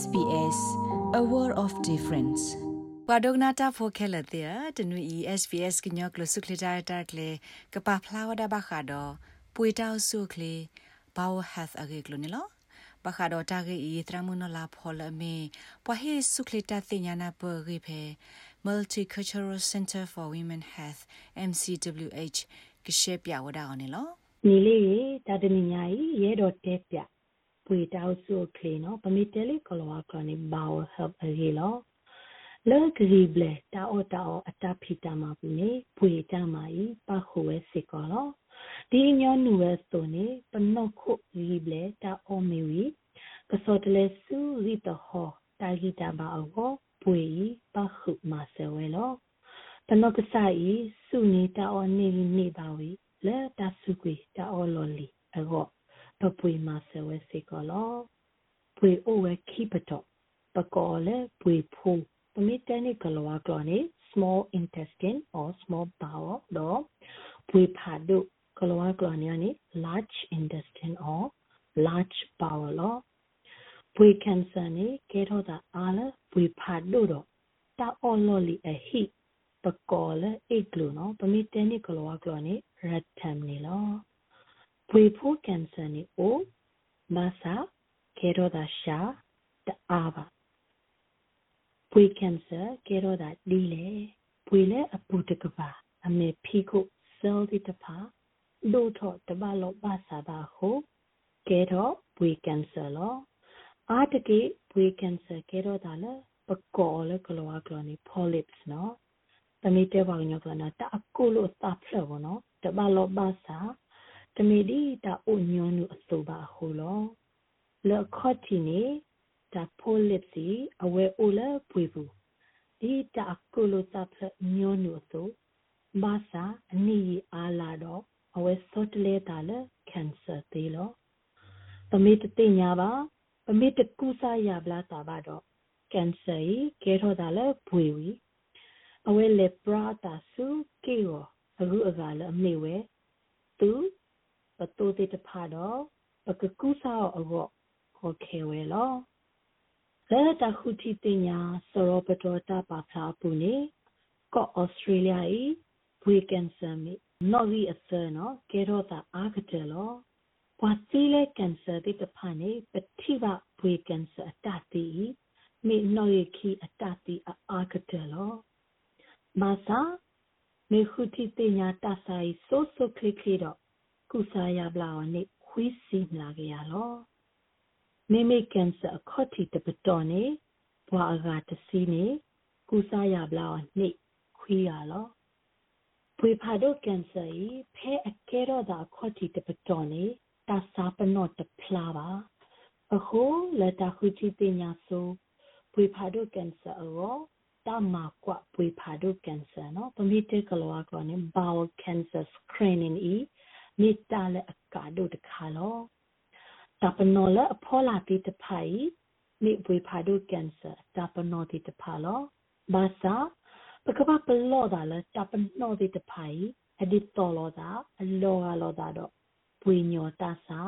SBS a world of difference ပဒဂနာတာဖိုခဲလတဲ့တနွေ SBS ကညောကလစုခလတာတာကလေကပဖလာဝဒဘခါတော့ပွေတောက်ဆုခလေဘော health အကေကလနေလောပခါတော့တာကေဤတရမနလာဖော်လမေပဟေဆုခလတာတင်ညာနာပရိဖေ Multicultural Center for Women Health MCWH ကရှေပြဝဒါအောင်နေလောညီလေးရေတာတနိညာကြီးရဲတော်တဲပြ ပွေတောက်ဆုခလေနော်ပမီတဲလေးကလောကကနေဘော help အရေလောလကရီဘလတာအောတာအောအတဖီတာမှာဘူးနေပွေကြမှာဤပခုဝဲစစ်ကောလောဒီညောနူဝဲဆိုနေပနော့ခုရီဘလတာအောမီဝီကစောတလဲစုရီတဟောတာဂီတာဘာအောပွေပခုမဆဝဲလောပနော့ကဆိုင်စုနေတာအောနေနေပါဝီလဲတာစုကွေတာအောလော်လီအော ပပွေမဆဝဲစစ်ကောလောပွေအိုဝဲခိပတော့ပကောလဲပွေဖိုး Permitani kalwa klone small intestine or small bowel do pui phadu kalwa klone ani large intestine or large bowel lo pui cancer ni ke tho da ala pui phadu do ta ololi a hi ပကောလအိကလူနော်ပမီတဲနိကလောကလောနိရတ်တမ်နီလော ပွေဖို့ကန်ဆာနိအိုမဆာကေရောဒါရှာတအာဘာပွေကင်ဆာကေရောဒါဒီလေပွေလေအပူတကပါအမေဖီကိုဆယ်ဒီတဖာဒိုထောတဘလောပါစာဘာဟုကေရောပွေကင်ဆာလောအာတကေပွေကင်ဆာကေရောဒါလေပကောလေကလောကလောနီ polyps နော်တမီတဲပါညောကနာတအကုလို့သဖလောနော်တဘလောပါစာ တမီဒီတအိုညွန်းနုအစိုးပါဟုလောလောခော့တီနေတာဖိုလစ်စီအဝဲအိုလာပွေဘူးဒီတာကိုလိုတာဖညောနိုဆိုဘာသာအနီအားလာတော့အဝဲစောတလဲတာလေကန်ဆာသေးလောပမေတတိညာပါပမေတကုစားရပလားတာပါတော့ကန်ဆာကြီးကဲတော့တာလေပွေဝီအဝဲလေပရာတာစုကေရောအခုအကလည်းအမေဝဲသူ ပတိုတိတဖာတော့ပကကုစားအောဟောခဲဝဲလောလဲတခုတီတင်ညာစရောပတော်တာပါဖလာပူနေကော့ဩစတြေးလျဤဘွေကန်ဆာမီနော်ဝီအစနော်ကဲတော့တာအာကတယ်လောပွာစီလေကန်ဆာတိတဖာနေပတိဘဘွေကန်ဆာအတတိမိနော်ရခီအတတိအာကတယ်လောမာစာမေခုတီတင်ညာတဆိုင်ဆိုဆိုခလီခလီတော့ ကုစာရပလာဝနေခွီးစီလာကြရလောမိမိကန်ဆာအခေါတိတပတော်နေဘွာအကတစီနေကုစားရပလာနေခွေးရလောပွေဖာဒိုကန်ဆာဤဖဲအကဲတော့တာခေါတိတပတော်နေတာစာပနော့တဖလာပါအခုလက်တာခုချီပညာဆိုပွေဖာဒိုကန်ဆာရောတမကွပွေဖာဒိုကန်ဆာနော်ပမီတေကလောကနေ bowel cancer screening ဤ မိတာလက်အကာဒိုတခါလောတပနောလအဖောလာတိတဖိုင်မိဝေဖာဒုကန်ဆာတပနောတိတဖာလောဘာသာပကပပလောဒါလတပနောတိတဖိုင်အဒီတော်လောဒါအလောကလောဒါတော့ပွေညောတဆာ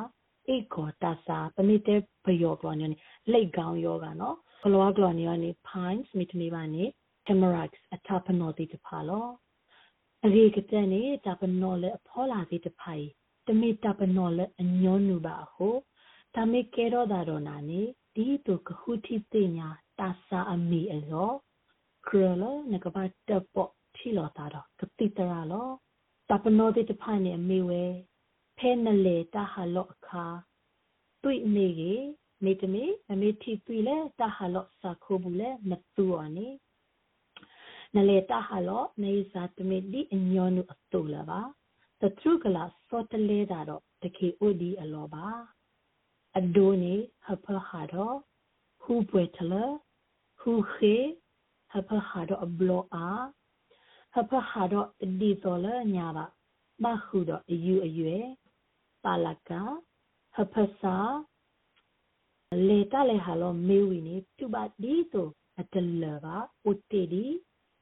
ဧကောတဆာပမိတေဘယောကလောနေလိတ်ကောင်းယောကနော်ကလောကလောနေနေ pines မိတမီပါနေ tamarax အတပနောတိတဖာလောအ ရေကတဲ့နေတပနောလေအဖောလာတိတဖိုင်တမိတပနောလေအညောနုပါဟိုတမေကေရောဒါရောနာနေဒီတုကခုတိပညာတာစာအမီအောခရလနကပတ်တပေါထီလောတာတော့ကတိတရာလောတပနောတိတဖိုင်နေမေဝဲဖဲနလေတာဟာလောအခါတွေ့နေကြီးမေတမေအမေတီတွေ့လဲတာဟာလောစာခိုးဘူးလဲမတူော်နေ နလေတာဟာလောနေစာတမေဒီအညောနုအတူလာပါတထရုကလာစောတလေတာတော့တခေအိုဒီအလောပါအဒိုနေဟဖဟာတော့ဟူပွေထလဟူခေဟဖဟာတော့အဘလောအာဟဖဟာတော့ဒီတော်လညာပါမခုတော့အယူအရွယ်ပါလကဟဖစာလေတလေဟာလောမေဝီနေတူပါဒီဆိုအတလပါဥတေဒီ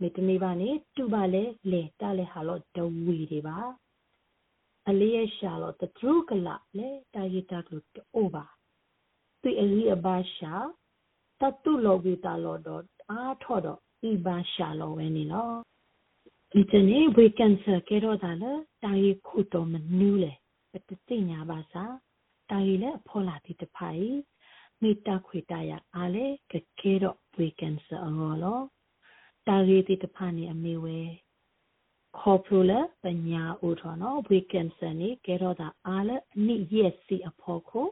မေတနေပါနေတူပါလေလေတလေဟာလောဒဝီတွေပါအလေးရရှာလို့တထရုကလလေတာရီတာကလို့အိုပါသူအလီအဘာရှာတတတုလောဝိတာလောတော့အားထော့တော့ဤပါရှာလောဝဲနေလောဒီတနေ့ဝေကန်ဆာကေတော့တာလေတာရီခုတော့မနူးလေပတတိညာပါစာတာရီလည်းအဖော်လာတိတဖိုင်မိတာခွေတရအားလေကကေတော့ဝေကန်ဆာအောလော တာရီတိတဖာနေအမေဝဲခေါ်ဖလိုလပညာဦးထော်နော်ဝေကန်ဆာနေကေတော့တာအားလေအနိရက်စီအဖော်ခု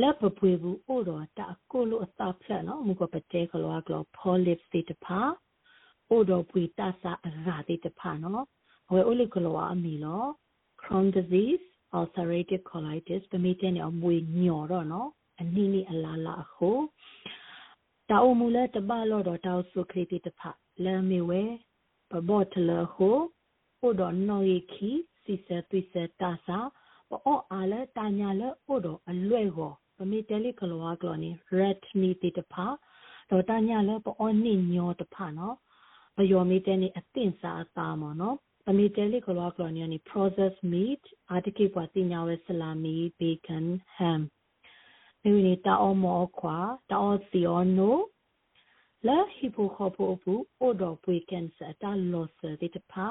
လက်ပပွေဘူးအိုတော့တာကိုလိုအသာဖလက်နော်မူကပတဲကလောကလောဖော်လစ်စီတဖာအိုတော့ပွေတဆာအရာတိတဖာနော်ဝဲအိုလိကလောအမီလော Crohn disease ulcerative colitis ပမေတဲ့နေအမွေညော်တော့နော်အနည်းနည်းအလားလားအခု တာအမူလဲတပလောတော့တောက်ဆုခရတိတဖလဲမီဝဲပဘော့တလဟုဟိုတော့နော်ရခီစီစသွိစတာစာပေါ်အားလဲတာညာလဲဟိုတော့အလွဲ့ကိုပမေတဲလိကလောကလောနီ red meat တိတဖတော့တာညာလဲပေါ်နိညောတဖနော်ဘယောမီတဲနေအသင့်စာအသားမော်နော်ပမီတဲလိကလောကလောနီနီ processed meat အာတကိပွားတင်ညာဝဲဆလာမီ bacon ham မိနီတာအောမောခွာတာအောစီအောနိုလာဟီပိုခေါပိုဘူးအိုဒိုပွေကန်ဆာတာလောဆာတိတဖာ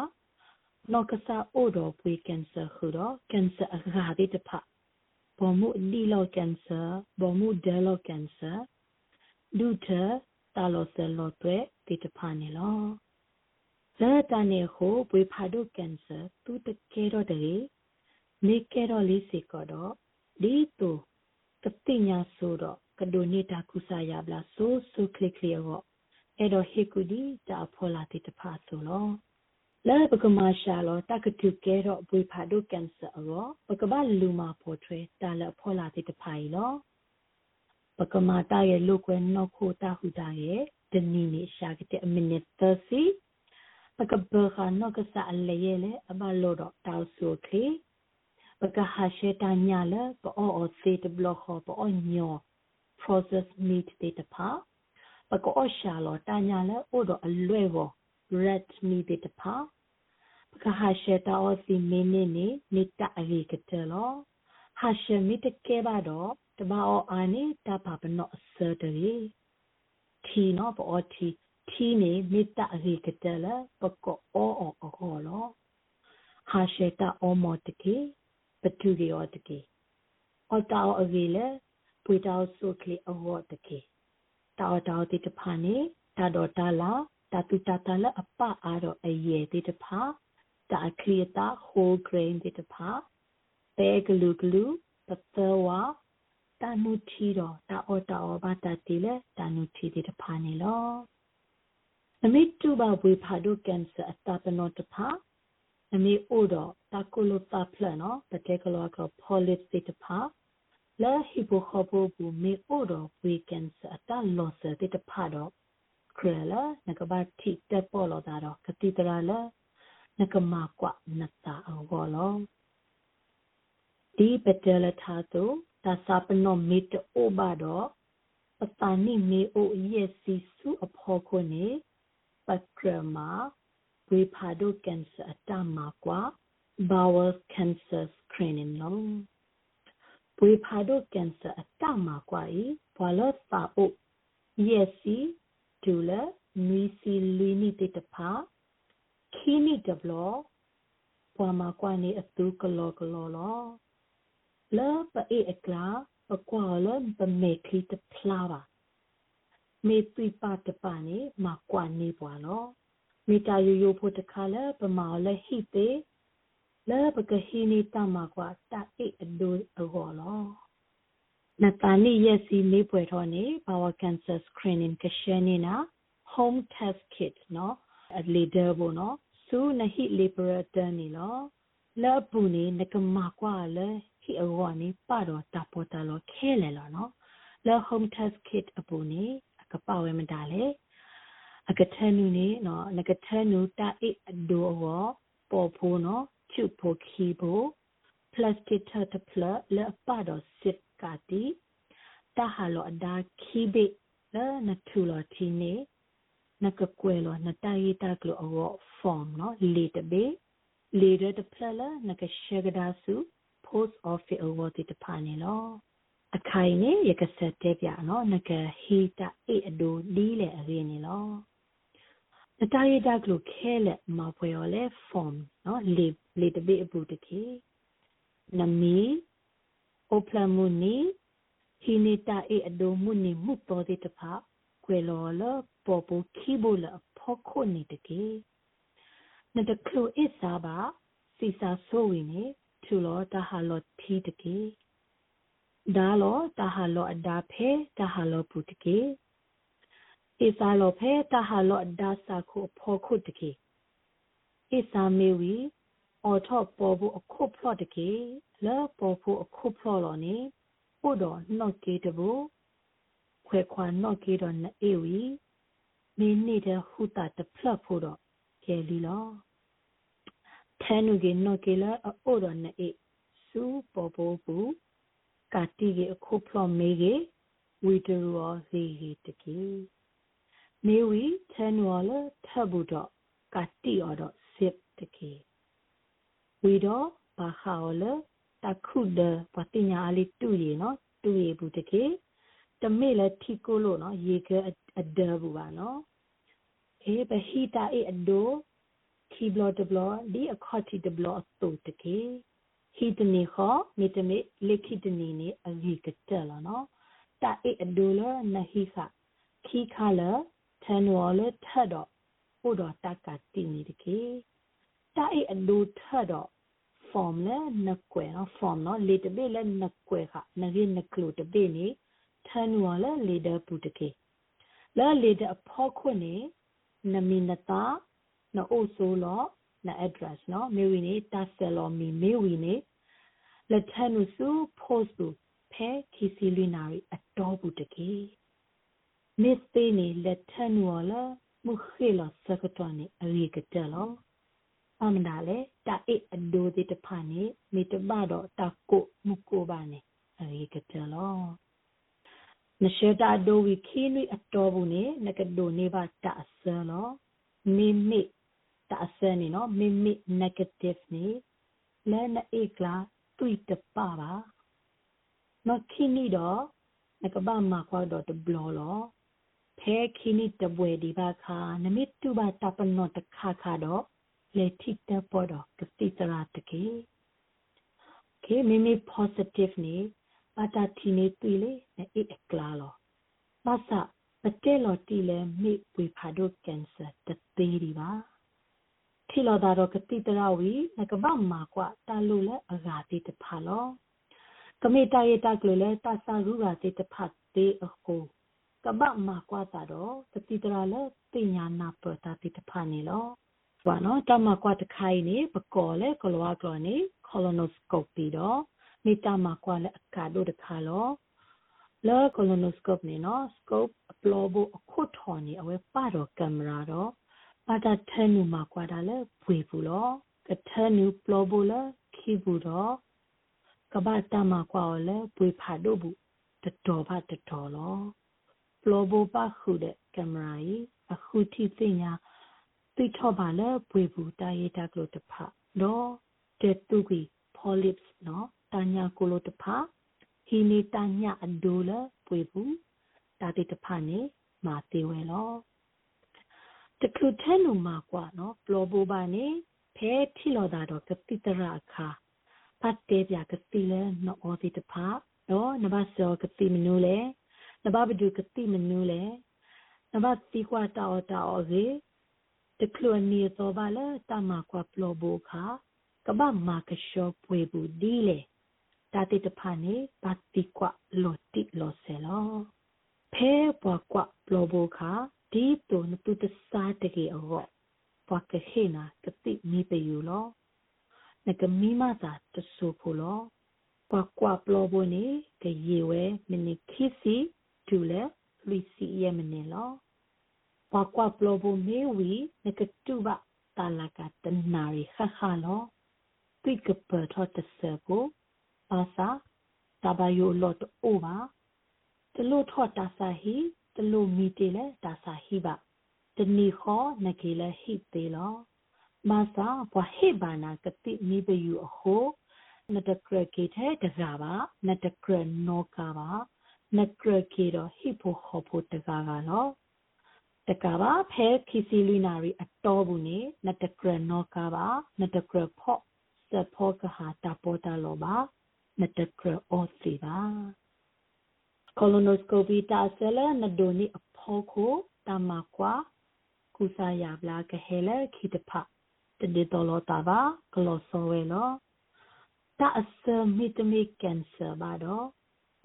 နောက်ကစားအိုဒိုပွေကန်ဆာခူတော့ကန်ဆာအရာတိတဖာဘောမှုလီလောကန်ဆာဘောမှုဒဲလောကန်ဆာဒူထတာလောဆာလောတွဲတိတဖာနေလောဇာတနေကိုပွေဖာဒိုကန်ဆာသူတကဲတော့တယ်နေကဲတော့လေးစီကတော့ဒီတူကတိညာဆိုတော့ကဒိုနေတာကုစာရဘလာဆိုဆိုကလစ်ကလီရောအဲ့တော့ ဟေကူဒီတာဖောလာတိတဖာဆိုလောလဲပကမရှာလောတကတုကဲတော့ဘွေဖာဒိုကန်ဆာရောပကဘာလူမာပေါ်ထွဲတာလဖောလာတိတဖာရီလောပကမာတာရဲ့လုကွယ်နော်ခိုတာဟူတာရဲ့ဒနီနီရှာကတဲ့အမိနစ်30ပကဘခါနော်ကစားအလေရဲ့လေအဘလို့တော့တောက်ဆိုခေ ပကဟာရှေတာညာလပေါ်အော်စေတဘလခပေါ်ညော process meat တေတဖာပကောရှာလောတာညာလအိုတော့အလွဲ့ဘော red meat တေတဖာပကဟာရှေတာအောစီမင်းနေနေမိတအရိကတလောဟာရှေမိတကဲပါတော့တဘာအောအာနေတပါပနောအစတရီထီနော်ပေါ်ထီထီနေမိတအရိကတလပကောအောအောအောလောဟာရှေတာအောမောတကေ ပတူရီယောတကေအော်တောအဝေလေပွေတောဆုကလီအဝတ်တကေတောတောတိတဖာနေတာတော်တာလာတတူတတလအပအားတော့အယေတိတဖာတာခလီတာ whole grain တိတဖာပဲဂလူဂလူပသဝတနုထီတော့တာအောတာအောဘာတာတီလေတနုထီတိတဖာနေလောနမိတူဘဝေဖာဒုကန်ဆာအတပနောတဖာ နမိအိုတော့တာကိုလိုတာဖလနော်တကယ်ကလောက polish တိတဖာလာဟီပိုခပိုဘူမေအိုတော့ဝေကန်စအတလောစတဲ့တဖာတော့ခရလာနကဘာတိတက်ပေါ်လာတော့ကတိတရာလာနကမကွနတာအောလောဒီပတလထာတုတသပနောမေတအိုဘာတော့ပတနိမေအိုယက်စီစုအဖောခုနေပကရမ ဝေဖာဒိုကန်ဆာအတမကွာ bowel cancer screening နော်ပွေဖာဒိုကင်ဆာအတမှာကွာဤဘွာလောစာအို ESC ဒူလာမီစီလီနီတေတဖာခီနီဒဘလောဘွာမှာကွာနေအသူကလောကလောလောလာပအေအကလာပကွာလပမေခီတဖလာပါမေသွိပါတပါနေမကွာနေပွာလော မေတာယိုယိုဖို့တခါလဲပမာလဲဟိတေလဲပကဟီနီတမကွာတာအိအဒိုအဂောလောနတာနီယစီမေပွေထောနေ power cancer screening ကရှနေနာ home test kit နော်အလီဒါဘောနော်စူနဟိလီပရတန်နီလောလဲပူနေနကမကွာလဲဟိအဂောနေပတော့တာပေါ်တာလောခဲလေလောနော်လဲ home test kit အပူနေအကပဝဲမတာလေ အကထနူနေနော်နကထနူတာအိအဒိုအောပေါ်ဖို့နော်ချုဖို့ခီဖို့ plastic ထထဖလလပါတော့စစ်ကတိတဟာလောအဒါခီဘေလနထူလောတီနေနကကွယ်လောနတရီတကလောအော form နော်လေတဘေလေရတဖလလနကရှေကဒါစု post office award တဖာနေလောအခိုင်နေရကဆက်တဲ့ပြနော်နကဟီတာအေအဒိုလီလေအရင်းနေလော နတာရီဒါကလိုခဲလက်မဖွေရလေ form နော်လေလေတပိအပူတကေနမီအိုပလမူနီဟီနေတာအေအဒိုမူနီမှုတော်တဲ့တဖကွယ်လောလပေါ်ပူခီဘူလဖောက်ခုနေတကေနတကလိုအစ်စာပါစီစာဆိုဝင်းနေထူလောတဟာလောထီတကေဒါလောတဟာလောအဒါဖဲတဟာလောပူတကေ ဣစာလောဖဲတဟာလောအဒါစာခုဖောခုတကေဣစာမေဝီအော်ထော့ပေါ်ဘူးအခုဖလော့တကေလောပေါ်ဘူးအခုဖလော့လောနေပို့တော့နော့ကေတဘူးခွဲခွာနော့ကေတော့နအေဝီမင်းနေတဲ့ဟူတာတဖလော့ဖို့တော့ကဲလီလောထဲနုကေနော့ကေလာအိုတော့နအေစူပေါ်ဘူးကာတိကေအခုဖလော့မေကေဝီတရူော်စီဟီတကေ မေဝီထဲနူော်လထဘူတော့ကာတိော်တော့စစ်တကေဝီတော့ဘာခါော်လတခုဒပတိညာအလေးတူရီနော်တူရီဘူးတကေတမေလည်းထီကိုလို့နော်ရေကအဒဘူးပါနော်အေးဘဟီတာအေအဒိုခီဘလဒဘလဒီအခေါတီဒဘလအတူတကေဟီတနီခောမိတမေလက်ခိတနီနေအဂီကတက်လာနော်တာအေအဒိုလနဟီခခီခါလ ထန်ဝလထတော့ဟိုတော့တကတိနေတကေတာအေအဒိုထတော့ form လဲနကွယ်နော် form နော်လေတပိလဲနကွယ်ခနဂိနကလုတပိနေထန်ဝလဲလေဒပူတကေလဲလေဒအဖောခွနေနမီနတာနော်အိုဆိုလော na address no me wi ni ta selo mi me wi ni le thanu su post su phe khisi linari ato bu de ke miss pe ni le thanu la mu khe lo sakatwa ni ari ka ta lo amna le ta e ado de ta pha ni me ta ba do ta ko mu ko ba ni ari ka ta lo နရှတာဒိုဝီခီနွိအတော်ဘူးနေနကဒိုနေပါတအစလောမိမိတအစနေနော်မိမိ negative နေလဲနအေကလာတွေ့တပါပါမခိနီတော့နကဘာမခွာတော့တဘလောလော ဖဲခိနီတပွဲဒီပါခါနမိတူပါတပနောတခါခါတော့လေထိတပေါ်တော့ကတိတရာတကေကေမိမိ positive နေပါတာတီနေတွေ့လေနအေအကလာလောမဆာပတဲလော်တီလေမိဝေဖာဒိုကင်ဆာတသေးဒီပါထီလော်တာတော့ကတိတရဝီငကဘာမာကွာတာလို့လဲအဂါတိတဖာလောကမေတာယတာကလလဲတာစာရူရာတိတဖတ်တေအခု ကဘာမာကွာတာတော့ကတိတရလဲပညာနာပတာတိတဖာနေလောဘာနော်တမကွာတခိုင်နေပကောလဲကလောကလောနေ colonoscopy တော့မေတာမာကွာလဲအကာတို့တခါလောလဲ colonoscope နေနော် scope အပလောဘအခုထော်နေအဝဲပါတော့ကင်မရာတော့ပါတာထဲနူမှာကွာတာလဲဖွေဘူးလောကထဲနူပလောဘူးလဲခီဘူးတော့ကဘာတမကွာလဲပွေဖာတို့ဘူးတတော်ပါတတော်လော ပလောဘူးပါခုတဲ့ကင်မရာကြီးအခုထိသိညာသိထောပါလဲပွေဘူးတာရတာကလို့တဖတော့တဲ့သူကြီး polyps နော်တညာကိုလို့တဖဟီနီတညာအဒိုလဲပွေဘူးတာတိတဖနေမာသေးဝဲလောတခုထဲနုမှာကွာနော်ပလောဘောပါနေဖဲထီလော်တာတော့ကတိတရအခါပတ်တေပြကတိလဲနော်အော်ဒီတဖာနော်နဘဆောကတိမနူးလဲ နဘဘဒုကတိမနူးလဲနဘတိကွာတောတောရေတကလွန်နီသောပါလဲတမကွာပလောဘောခါကဘာမာကရှောပွေဘူးဒီလေတာတိတဖာနေပတ်တိကွာလောတိလောဆဲလောဖဲပွားကွာပလောဘောခါဒီတုန်တုတစားတကေအောပကခေနာကတိမိပယူလောနကမိမသာတဆူဖိုလောပကွာပလောဘနေကရေဝဲမနိခိစီ ဒူလေလီစီယမနေလောပကွာပလောဘမေဝီနကတူဘတာလကတနာရီခခလောတိကပထောတဆကိုပါစာတဘယိုလော့အိုပါတလို့ထောတာစာဟီတလူမီတေလေဒါစာဟိဘတနီခောနကေလေဟိသေးလောမာစာဘဝဟိဘာနာကတိမိဘယူအဟိုနတကရကေတဲ့တကားပါနတကရနောကာပါ နကရကေတော့ဟိဖိုခေါ်ဖို့တကားကနော်တကားပါဖဲခီစီလီနာရီအတော်ဘူးနေနတကရနောကာပါနတကရဖော့စဖော့ကဟာတာပေါ်တာလောပါနတကရအော်စီပါကိုလိုနိုစကိုပီတာဆလနဒိုနီအဖောကိုတမကွာကုစာယာဘလာကဟဲလခိတဖတဒီတော်လောတာပါကလောဆောဝဲလောတာအစမီတမီကန်ဆာပါတော့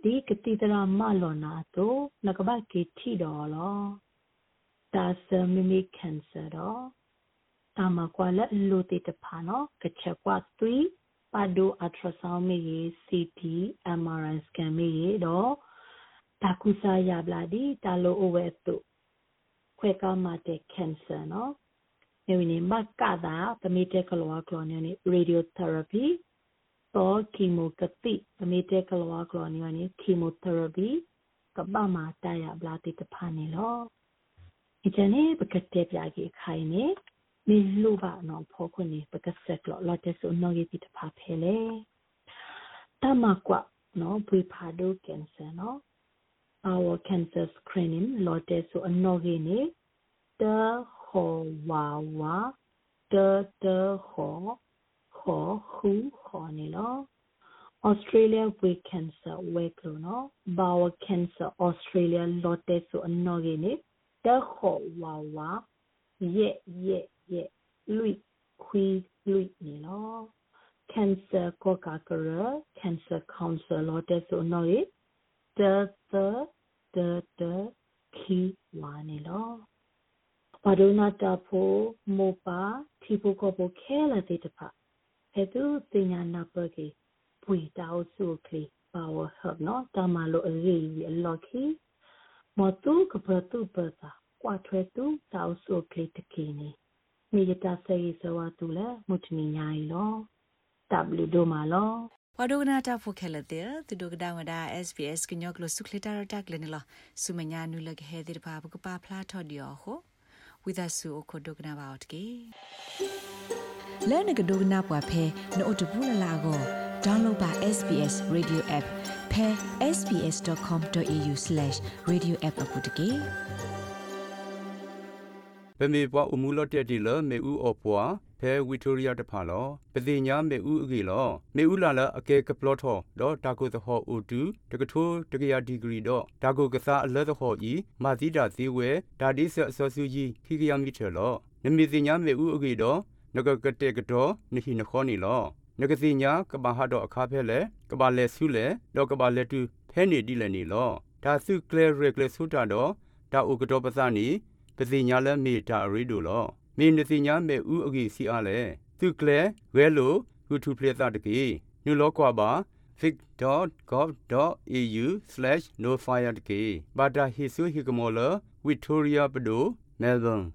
ဒီကတိတရာမလောနာတော့နကဘကေထီတော်လောတာစမီမီကန်ဆာတော့တာမကွာလက်လိုတေတဖာနော်ကချက်ကွာ3ပါဒိုအထရာဆောင်းမီ CT MRI scan မီတော့တာကုစာရပလာဒီတာလိုအိုဝဲတုခွဲကမတဲ့ cancer နော်နေဝင်မကတာပမိတဲ့ကလောကလောနေ radiotherapy တော့ chemotherapy ပ မိတဲ့ကလောကလောနေနေ chemotherapy ကပမာတရပလာတိတဖာနေလောဒီချနေပကတဲ့ပြကြီးခိုင်နေမိလူပါနော်ဖောခွနေပကဆက်လောလောတဲ့ဆိုနော်ကြီးတဖာဖဲလေတမကွနော်ဘွေဖာဒိုကင်ဆာနော် our cancer screening lote so anogene the ho wa wa the the ho ho hu ho ni lo australia we cancer we klo no bowel cancer australia lote so anogene the ho wa wa ye ye ye lui khui lui ni lo cancer ko ka cancer council lote so anogene the the the the key one lo padona ta pho mo pa thi pho ko pho khe la te ta pha he tu tinya na pa ke pui ta o su kli power help no ta ma lo a ri a lo ki mo tu ka pa tu pa ta kwa thwe tu ta o su kli te ki ni mi ta sai so wa tu la mutni nyai lo w do ma lo ဝဒဂနာတာဖိုခဲလတဲ့သူဒကဒါဝဒါ SPS ကညောကလစုခလတာတက်လနေလားစုမညာနုလကဟဲတဲ့ဘာဘကပါဖလာထော်ဒီယောဟိုဝိသဆူအခုဒကနာပါတ်ကေ လဲနကဒကနာပွားဖဲနို့တဘူးလလာကို download ပါ SPS radio app ဖဲ sbs.com.au/radioapp အခုတကေပမေပွားအမှုလတက်တီလမေဦးအပွားဖဲဝီတိုရီယာတဖာလောပတိညာမေဥအကေလောမေဥလာလာအကေကပလော့ထောဒေါ်တာကိုသဟောအိုတူတကထိုးတကရာဒီဂရီဒေါ်ဒါကိုကစားအလက်သဟောဤမာသီတာဇီဝဲဒါဒီဆအစောစုကြီးခိကရမီထေလောနမေတိညာမေဥအကေဒေါ် နဂကတဲ့ကဒေါ်နဟိနခောနီလောနဂတိညာကဘာဟာဒေါ်အခါဖဲလေကဘာလဲဆုလေဒေါ်ကဘာလဲတူဖဲနေတိလည်းနီလောဒါစုကလဲရကလဲဆုတာတော့ဒါဥကတော်ပစနီပတိညာလဲမေတာရီဒိုလောမေနတိညာမေဥအဂီစီအားလေသူကလေဝဲလိုဂုထုပလက်တာတကေညလောကွာပါ vic.gov.au/nofire တကေဘာတာဟီဆူဟီကမောလ Victoria Pado Melbourne